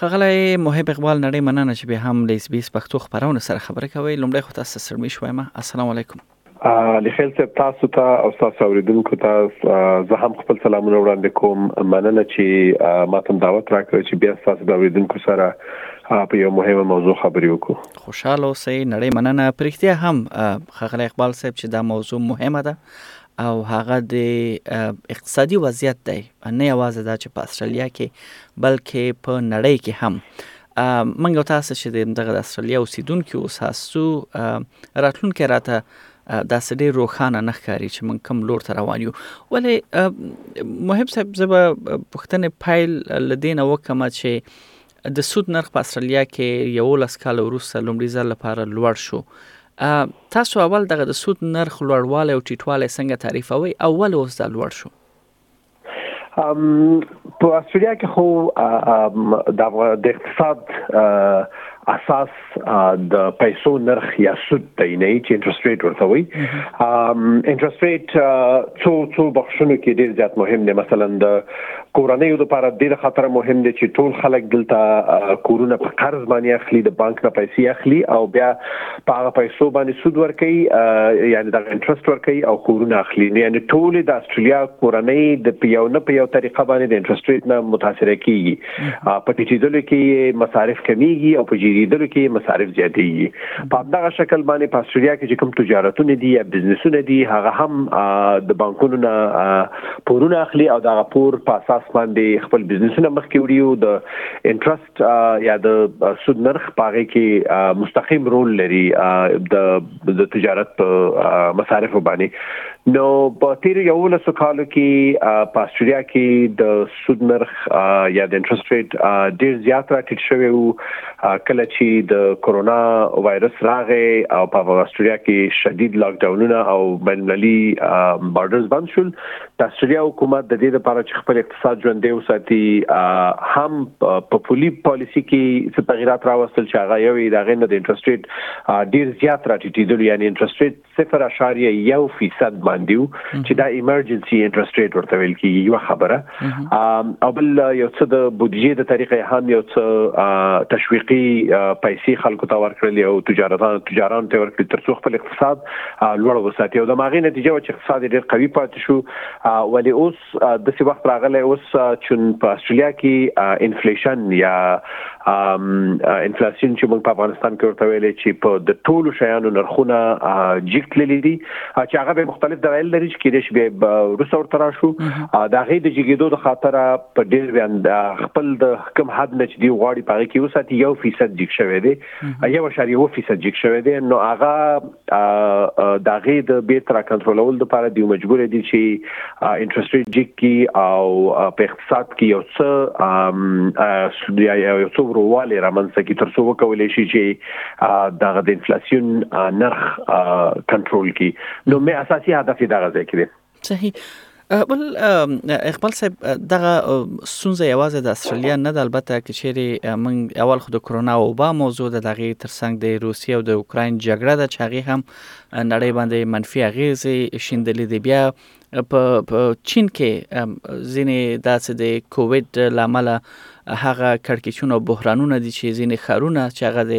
ښاغلی محب اقبال نړۍ مننه چې بیا هم د اس بي اس پښتو خبرونه سره خبرې کوي لومړی خو تاسو سلمي شوایم السلام علیکم لخیل صاحب تاسو ته او تاسو اوریدونکو ته زه هم خپل سلامونه وړاندې کوم مننه چې ما ته دعوت راکړ چې بیا تاسو د اوریدونکو سره په یو مهمه موضوع خبرې وکړو خوشاله اوسئ نړۍ مننه پرختیا هم خغل اقبال صاحب چې دا موضوع مهمه ده او هغه د اقتصادي وضعیت دی نه یوازې دا چې په استرالیا کې بلکې په نړۍ کې هم منګه تاسو چې د دغه استرالیا اوسیدونکو اوساسو راتلونکي راته داسې ډیر روښانه نه ښکاري چې موږ کوم لور ته روان یو ولې محب صاحب زبا پښتنې پایل لدین وکم چې د سود نرخ په استرالیا کې یو لس کال وروسته لومړي ځل لپاره لوړ شو تاسو اول دغه د سود نرخ لوړواله او ټیټواله څنګه تعریفوي اول اوس دا لوړ شو په استرالیا کې خو د اقتصاد اساس د پیسو نرخ یا سود دی نه چې انټرست ریټ ورته وي انټرست ریټ څو څو بخښونو کې ډیر زیات مهم دی مثلا د کورنۍ لپاره ډیر خطر مهم دی چې ټول خلک دلته کورونه په قرض باندې اخلي د بانک نه پیسې اخلي او بیا په هغه پیسو باندې سود ورکوي یعنی دغه انټرست ورکوي او کورونه اخلي نو یعنی ټول د استرالیا کورنۍ د پیو نه په یو طریقه باندې د انټرست ریټ نه متاثر کیږي په ټیټیدلو کې مصارف کمیږي او په جدیدلو کې مصارف زیاتیږي په دغه شکل باندې په استرالیا کې کوم تجارتونه دي یا بزنسونه دي هغه هم د بانکونو نه پورونه اخلي او دغه پور په اساس باندې خپل بزنسونه مخکې وړي او د انټرست یا د سود نرخ پاغه کې مستقیم رول لري د د تجارت په مصارف باندې نو په تیر یو لسو کالو کې په استرالیا کې د سود نرخ یا د انټرست ریټ ډیر زیات راټیټ شوی وو کله چې د کورونا وایرس راغی او په استرالیا کې شدید لاک ډاونونه او بین المللي بارډرز بند شول د استرالیا حکومت د دې لپاره چې خپل اقتصاد ژوندی وساتي هم په پولي پالیسي کې څه تغیرات راوستل چې هغه یو د غنډه د انټرست ریټ ډیر زیات راټیټیدل یعنی انټرست ریټ 0.1% باندې چې دا ایمرجنسي انټرست ریټ ورته ویل کیږي یو خبره او بل یو څه د بودیجې د طریقې هم یو څه تشویقي پیسې خلکو ته ورکړل او تجارتان تجاران ته ورکړل ترڅو خپل اقتصاد لوړ وساتي او د ماغې نتیجه و چې اقتصاد ډېر قوي پاتې شو ولې اوس د څه وخت راغلی اوس چې په استرالیا کې انفلیشن یا انفلیشن چې موږ په افغانستان کې ورته ویل چې په د ټولو شیانو نرخونه جګ تللي دي چې هغه به مختلف دلایل لري چې کېدې شي به روسو تر شو دا غي د جګیدو د خاطر په ډېر ویاند خپل د حکم حد نچ دی غواړي پاره کې وساتي یو فیصد جګ شوی دی یو اشاریه یو فیصد جګ شوی دی نو هغه د هغې د بیرته را کنټرولولو لپاره دوی مجبور دي چې انټرست ریټ جګ کړي او په اقتصاد کې یو څه یو څه ورواله رامنځته کړي ترڅو وکولای شي چې دغه د انفلیسیون نرخ کنټرول کړي نو مې اساسي هدف یې دغه ځای کې دی صحیح بل اقبال صاحب دغه سونزه یوازې د استرالیا نه د البته کې چیرې من اول خو د کرونا او با موضوع د دغه ترڅنګ د روسیې او د اوکراین جګړه د چاغي هم نړۍ باندې منفي اغیزې شیندلې دی بیا په چین کې ځینې داسې د کووید لامل هغه کړکیچونه او بحرانونه دي چې ځینې خارونه چې هغه د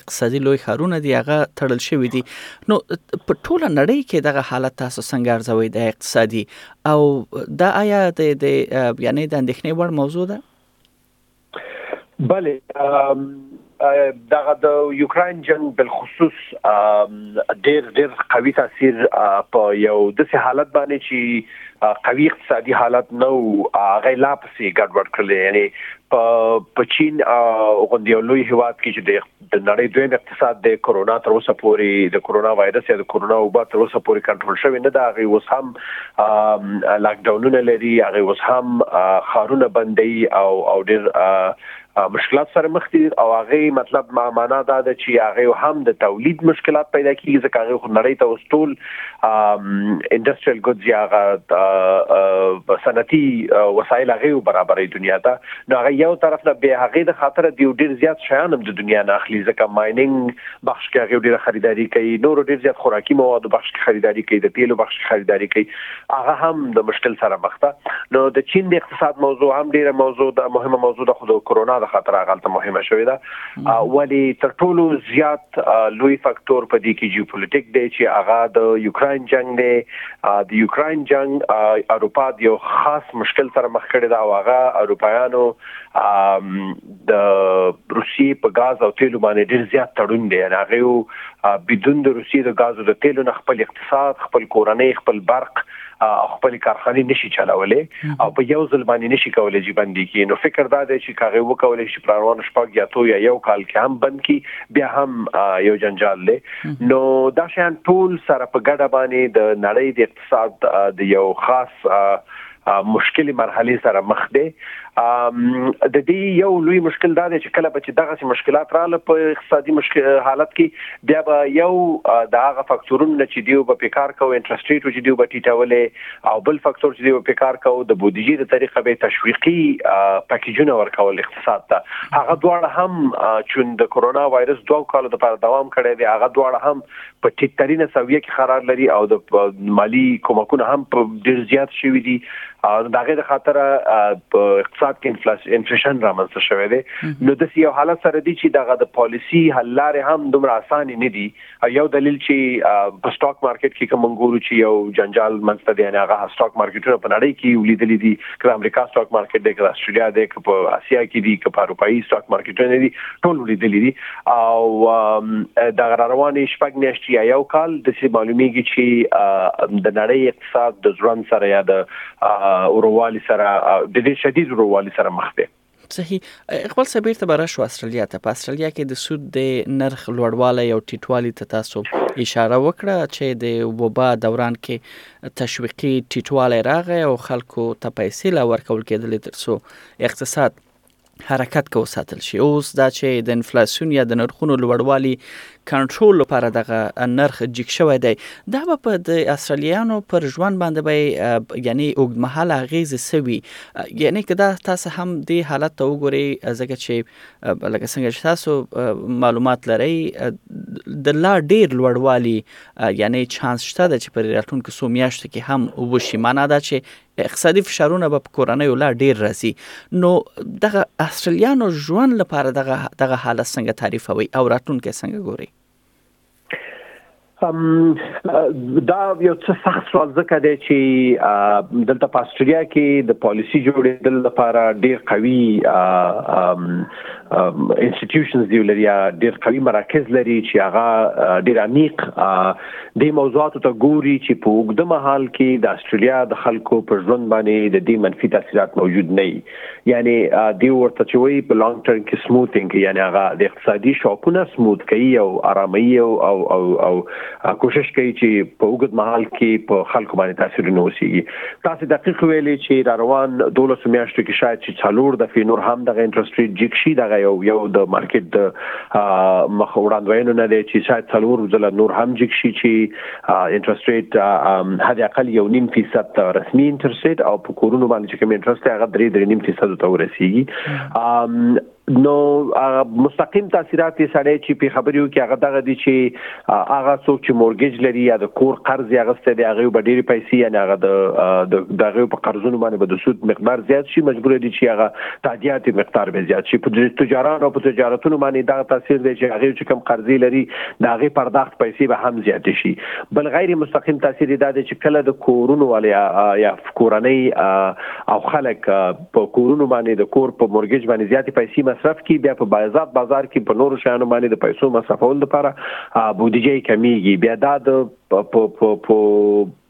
اقتصادي لوی ښارونه دي هغه تړل شوی دي نو په ټوله نړۍ کې دغه حالت تاسو څنګه ارزوي د اقتصادي او دا آیا د د یعنی د اندېښنې وړ موضوع ده بله دغه د یوکرين جنگ بل خصوص ډېر ډېر قوي تاثیر په یو داسې حالت باندې چې قوي اقتصادي حالت نو غیلا په سي ګډوډ کړل یعنی په په چین غوندي یو لوی هیواد کې چې د نړۍ دویم اقتصاد د کورونا تر اوسه پوري د کورونا وایرس یا د کورونا وبا تر اوسه پوري کنټرول شوی نه دا غي اوس هم لاک ډاونونه لري هغه اوس هم خارونه بندي او او ډیر مشکلات سره مخ دي او هغه مطلب ما معنا دا ده چې هغه هم د تولید مشکلات پیدا کیږي ځکه هغه خو نړۍ ته وستول انډستریال ګودز یا هغه صنعتي وسایل هغه برابرې دنیا ته نو هغه یو طرف نه به هغه د خاطر دی ډیر زیات شیان هم د دنیا نه اخلي ځکه مایننګ بخش کې هغه ډیره خریداري کوي نور ډیر زیات خوراکي مواد بخش کې خریداري کوي د تیلو بخش کې خریداري کوي هغه هم د مشکل سره مخ ده نو د چین د اقتصاد موضوع هم ډیره موضوع ده مهمه موضوع ده خو د کرونا د خاطر غلطه مهمه شوې ده ولی تر ټولو زیات لوی فاکتور په دې کې جیوپولیټیک دی چې هغه د یوکرين جنگ دی د یوکرين جنگ اروپا د یو خاص مشکل سره مخ کړی دا واغه اروپایانو د روسیې په غاز او تیلو باندې ډیر زیات تړون دی یعنی هغه یو بدون د روسیې د غاز او د تیلو نه خپل اقتصاد خپل کورنۍ خپل برق او خپل کارخانه نشي چلولای او په یو ځل باندې نشي کولای چې بندي کی نو فکر دا دی چې کاغه وکول شي په روان شپږ یا تو یا یو کال کې هم بند کی بیا هم یو جنجال دی نو دا شان ټول سره په ګډه باندې د نړۍ د اقتصاد د یو خاص مشکلي مرحله سره مخ دي د دې یو لوی مشکل دا دی چې کله به چې دغه مشکلات رااله په اقتصادي مشکل حالت کې بیا به یو د هغه فاکتورونو چې دیو به پکار کو انټرست ریټ چې دیو به ټیټولې او بل فاکتور چې دیو پکار کو د بودیجې د طریقه به تشویقي پکیجونه ورکول اقتصاد ته هغه دواړه هم چې د کورونا وایرس دوه کال د پر دوام کړي دی هغه دواړه هم په ټیټ ترینه سویه کې قرار لري او د مالي کومکونه هم په ډیر زیات شوي دي او د هغې د خاطر په اقتصاد کې انفلیشن رامنځته شوی دی نو د یو حالت سره دي چې دغه د پالیسی حل لارې هم دومره اسانه نه دي یو دلیل چې په سٹاک مارکیټ کې کوم ګورو چې یو جنجال منځته دی نه هغه سٹاک مارکیټونه په نړۍ کې ولیدل دي کله امریکا سٹاک مارکیټ دی کله استرالیا دی کله اسیا کې دي کله اروپאי سٹاک مارکیټونه دي ټول ولیدل دي او د روانې شپږ میاشتې یا یو کال د څه معلومیږي چې د نړۍ اقتصاد د ځوان سره یا د اوروالي سره د دې شدید اوروالي سره مخ دی صحیح اقبال صاحب بیرته بره شو استرالیا ته په استرالیا کې د سود د نرخ لوړوالی او ټیټوالی ته تاسو اشاره وکړه چې د وبا دوران کې تشویقي ټیټوالی راغی او خلکو ته پیسې لا ورکول کېدلې ترڅو اقتصاد حرکت کې وساتل شي اوس دا چې د انفلاسیون یا د نرخونو لوړوالي کنټرول لپاره دغه نرخ جګ شوی دی دا به په د استرالیانو پر ژوند باندې به یعنی اوږدمهاله غیز سوي یعنی که دا تاسو هم د حالت ته وګورئ ځکه چې لکه څنګه چې تاسو معلومات لرئ د لا ډیر لوړوالي یعنی چانس شته چې پر راتلونکو سو میاشتو کې هم وشي معنا دا چې اقتصادي فشارونه به په کورنیو لا ډیر راسي نو دغه استرالیانو ژوند لپاره دغه دغه حالت څنګه تعریفوي او راتلونکي څنګه ګوري دا یو څه سخت سوال ځکه دی چې دلته په استرالیا کې د پالیسی جوړېدل لپاره ډیر قوي انسټیټیوشنز دی لري ډیر قوي مراکز لري چې هغه ډیر عمیق دې موضوعاتو ته ګوري چې په اوږده مهال کې د استرالیا د خلکو پر ژوند باندې د دې منفي تاثیرات موجود نه وي یعنی دی ورته چې وایي په لانګ ټرم کې سموثینګ یعنی هغه د اقتصادي شوکونه سموث کوي او آرامي او او او کوشش کوي چې په اوږد مهال کې په خلکو باندې تاثیرونه وسیږي تاسو دقیق ویلي چې را روان 12 میاشتو کې شاید چې څلور دفعې نور هم دغه انټرست ریټ جیک شي دغه یو یو د مارکیټ د مخ وړاندوینو نه دی چې شاید څلور ځله نور هم جیک شي چې انټرست ریټ هدا اقل یو نیم فیصد ته رسمي انټرست ریټ او په کورونو باندې چې کوم انټرست هغه 3.5 فیصد ته ورسیږي نو هغه مستقیم تاثیرات یې سړی چې په خبرې وکړي هغه دغه دي چې هغه څوک چې مورګیج لري یا د کور قرض یې اغسته دی هغه به ډېری پیسې یعنی هغه د دغه په قرضونو باندې به د سود مقدار زیات شي مجبور دي چې هغه تادیات مقدار به زیات شي په تجارانو او په تجارتونو باندې دا تاثیر دی چې هغه چې کم قرضې لري دا هغه پرداخت پیسې به هم زیات شي بل غیر مستقیم تاثیر دا دی چې کله د کورونو والي یا کورنۍ او خلک په کورونو باندې د کور په مورګیج باندې زیاتې پیسې مصرف کی بیا په بایزات بازار کې په نورو شیانو باندې د پیسو مصرفول لپاره بودیجه کمیږي بیا دا د په په په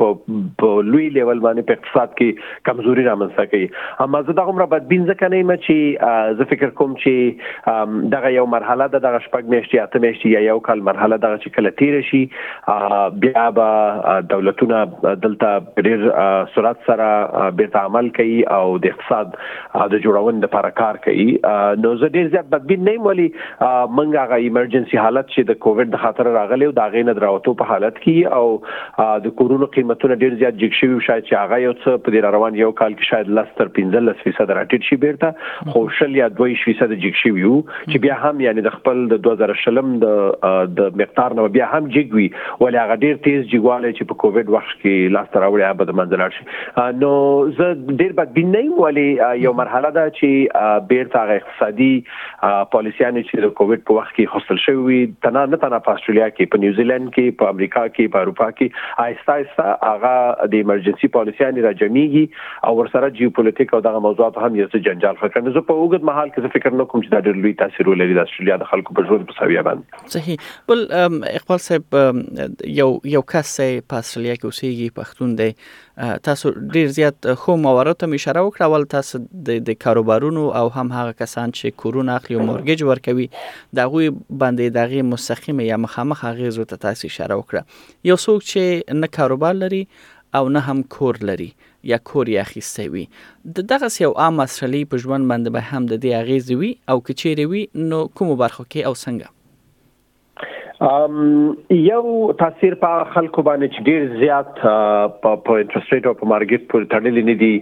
په په لوی لیول باندې په اقتصاد کې کمزوري رامنځته کوي اما زه دا عمره بدبین ځکه نه یم چې زه فکر کوم چې دغه یو مرحله د دغه شپږ میاشتې اته میاشتې یا یو کال مرحله دغه چې کله تیر شي بیا به دولتونه دلته ډیر سرعت سره بیرته عمل کوي او د اقتصاد د جوړونې لپاره کار کوي نو زه ډیر زیات بدبین نه یم ولی منګه هغه ایمرجنسي حالت چې د کووډ د خاطر راغلی او دا غینه دراوتو په حالت کې او د کورونو قیمتونه ډیر زیات جګ شوی شاید چې هغه یو څه په دې روان یو کال کې شاید لس تر 15 لس فیصد راټیټ شي بیرته خو شل یا 22 فیصد جګ شوی چې بیا هم یعنی د خپل د 2020 د د مقدار نه بیا هم جګوي ولې هغه ډیر تیز جګوالی چې په کووید وخت کې لاس ته راوړي هغه د منځلار شي نو زه ډیر بد بین نه یم ولې یو مرحله ده چې بیرته هغه اقتصادي پالیسیانه چې د کووید په وخت کې خپل شوی تنه نه تنه په استرالیا کې په نیوزیلند کې په امریکا کې په اروپا کې آیستا آیستا هغه د ایمرجنسي پالیسیانه راجمیږي او ورسره جیوپولیټیک او دغه موضوعاتو هم یو څه جنجال ښه کړ نو زه په اوږد مهال کې زه فکر نه کوم چې دا ډېر لوی تاثیر ولري د استرالیا د خلکو په ژوند په سویه باندې صحیح بل اقبال صاحب یو یو کس په استرالیا کې اوسېږي پښتون دی تاسو ډیر زیات خو موارد ته اشاره وکړه ول تاسو د کاروبارونو او هم هغه کسان چې کورونه اخلي او مورګیج ورکوي دا غوي باندې دغه مستقیم یا مخامخ غیزو ته تاسو اشاره وکړه یو څوک چې نه کاروبار لري او نه هم کور لري یا کور یې اخیستی وي، د دغسې یو عام اسټرالیي په ژوند باندې به هم د دې اغېزې وي او که چېرې وي نو کومو برخو کې او څنګه؟ یو تاثیر په هغه خلکو باندې چې ډیر زیات په انټرست ریټ او په مارګیټ پورې تړلې نه دي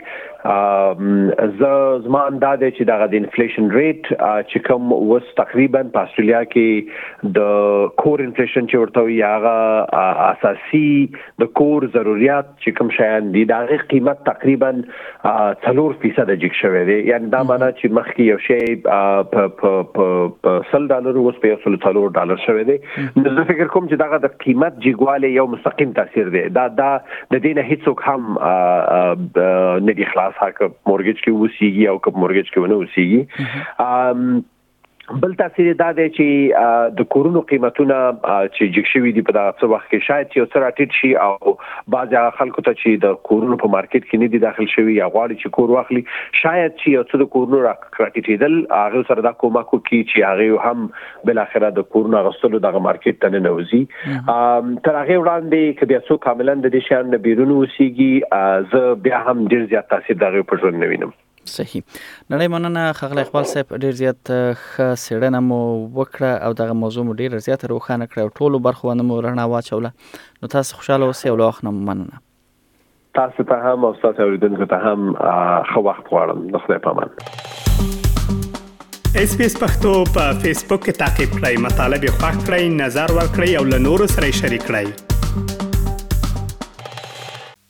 زه زما اندا دی چې دغه د انفلیشن ریټ چې کوم وس تقریبا په استرالیا کې د کور انفلیشن چې ورته وي هغه اساسي د کور ضرورت چې کوم شیان دي دا غي قیمت تقریبا 4 فیصد جګ شوی دی یعنی دا معنی چې مخکې یو شی په په په 100 ډالر اوس په 104 ډالر شوی دی نو زه فکر کوم چې دا د قیمت جګواله یو مستقیم تاثیر دی دا دا د دې نه هیڅوک هم نه دی خلاص حق مورګیج کې وسیږي او کوم مورګیج کې ونه وسیږي بل تاثیر دا دی چې د کورونو قیمتونه چې جګ شوي دي په دغه څه وخت کې شاید چې یو څه راټیټ شي او بعض هغه خلکو ته چې د کورونو په مارکیټ کې نه دي داخل شوي یا غواړي چې کور واخلي شاید چې یو څه د کورونو راټیټېدل هغه سره دا کومک کوي چې هغه هم بل اخره د کورونو غستلو دغه مارکیټ ته نه نوځي تر هغه وړاندې کبي څو کاملا د دې شان نه بیرونو وسیږي زه بیا هم ډیر زیات تاثیر دغه پر ژوند نه وینم صحیح نړۍ مننه خغل اقبال صاحب ډیر زیات ښه سیړنه مو وکړه او دغه موضوع مو ډیر زیات روښانه کړه او ټولو برخو باندې مو رڼا واچوله نو تاسو خوشاله اوسئ او له وخت نه مننه تاسو ته هم او تاسو اوریدونکو ته هم ښه وخت غواړم د خدای په امان اس پی اس پختو په فیسبوک کې تا کې پلی مطلب یو فاک کړئ نظر ور کړئ او له نورو سره شریک کړئ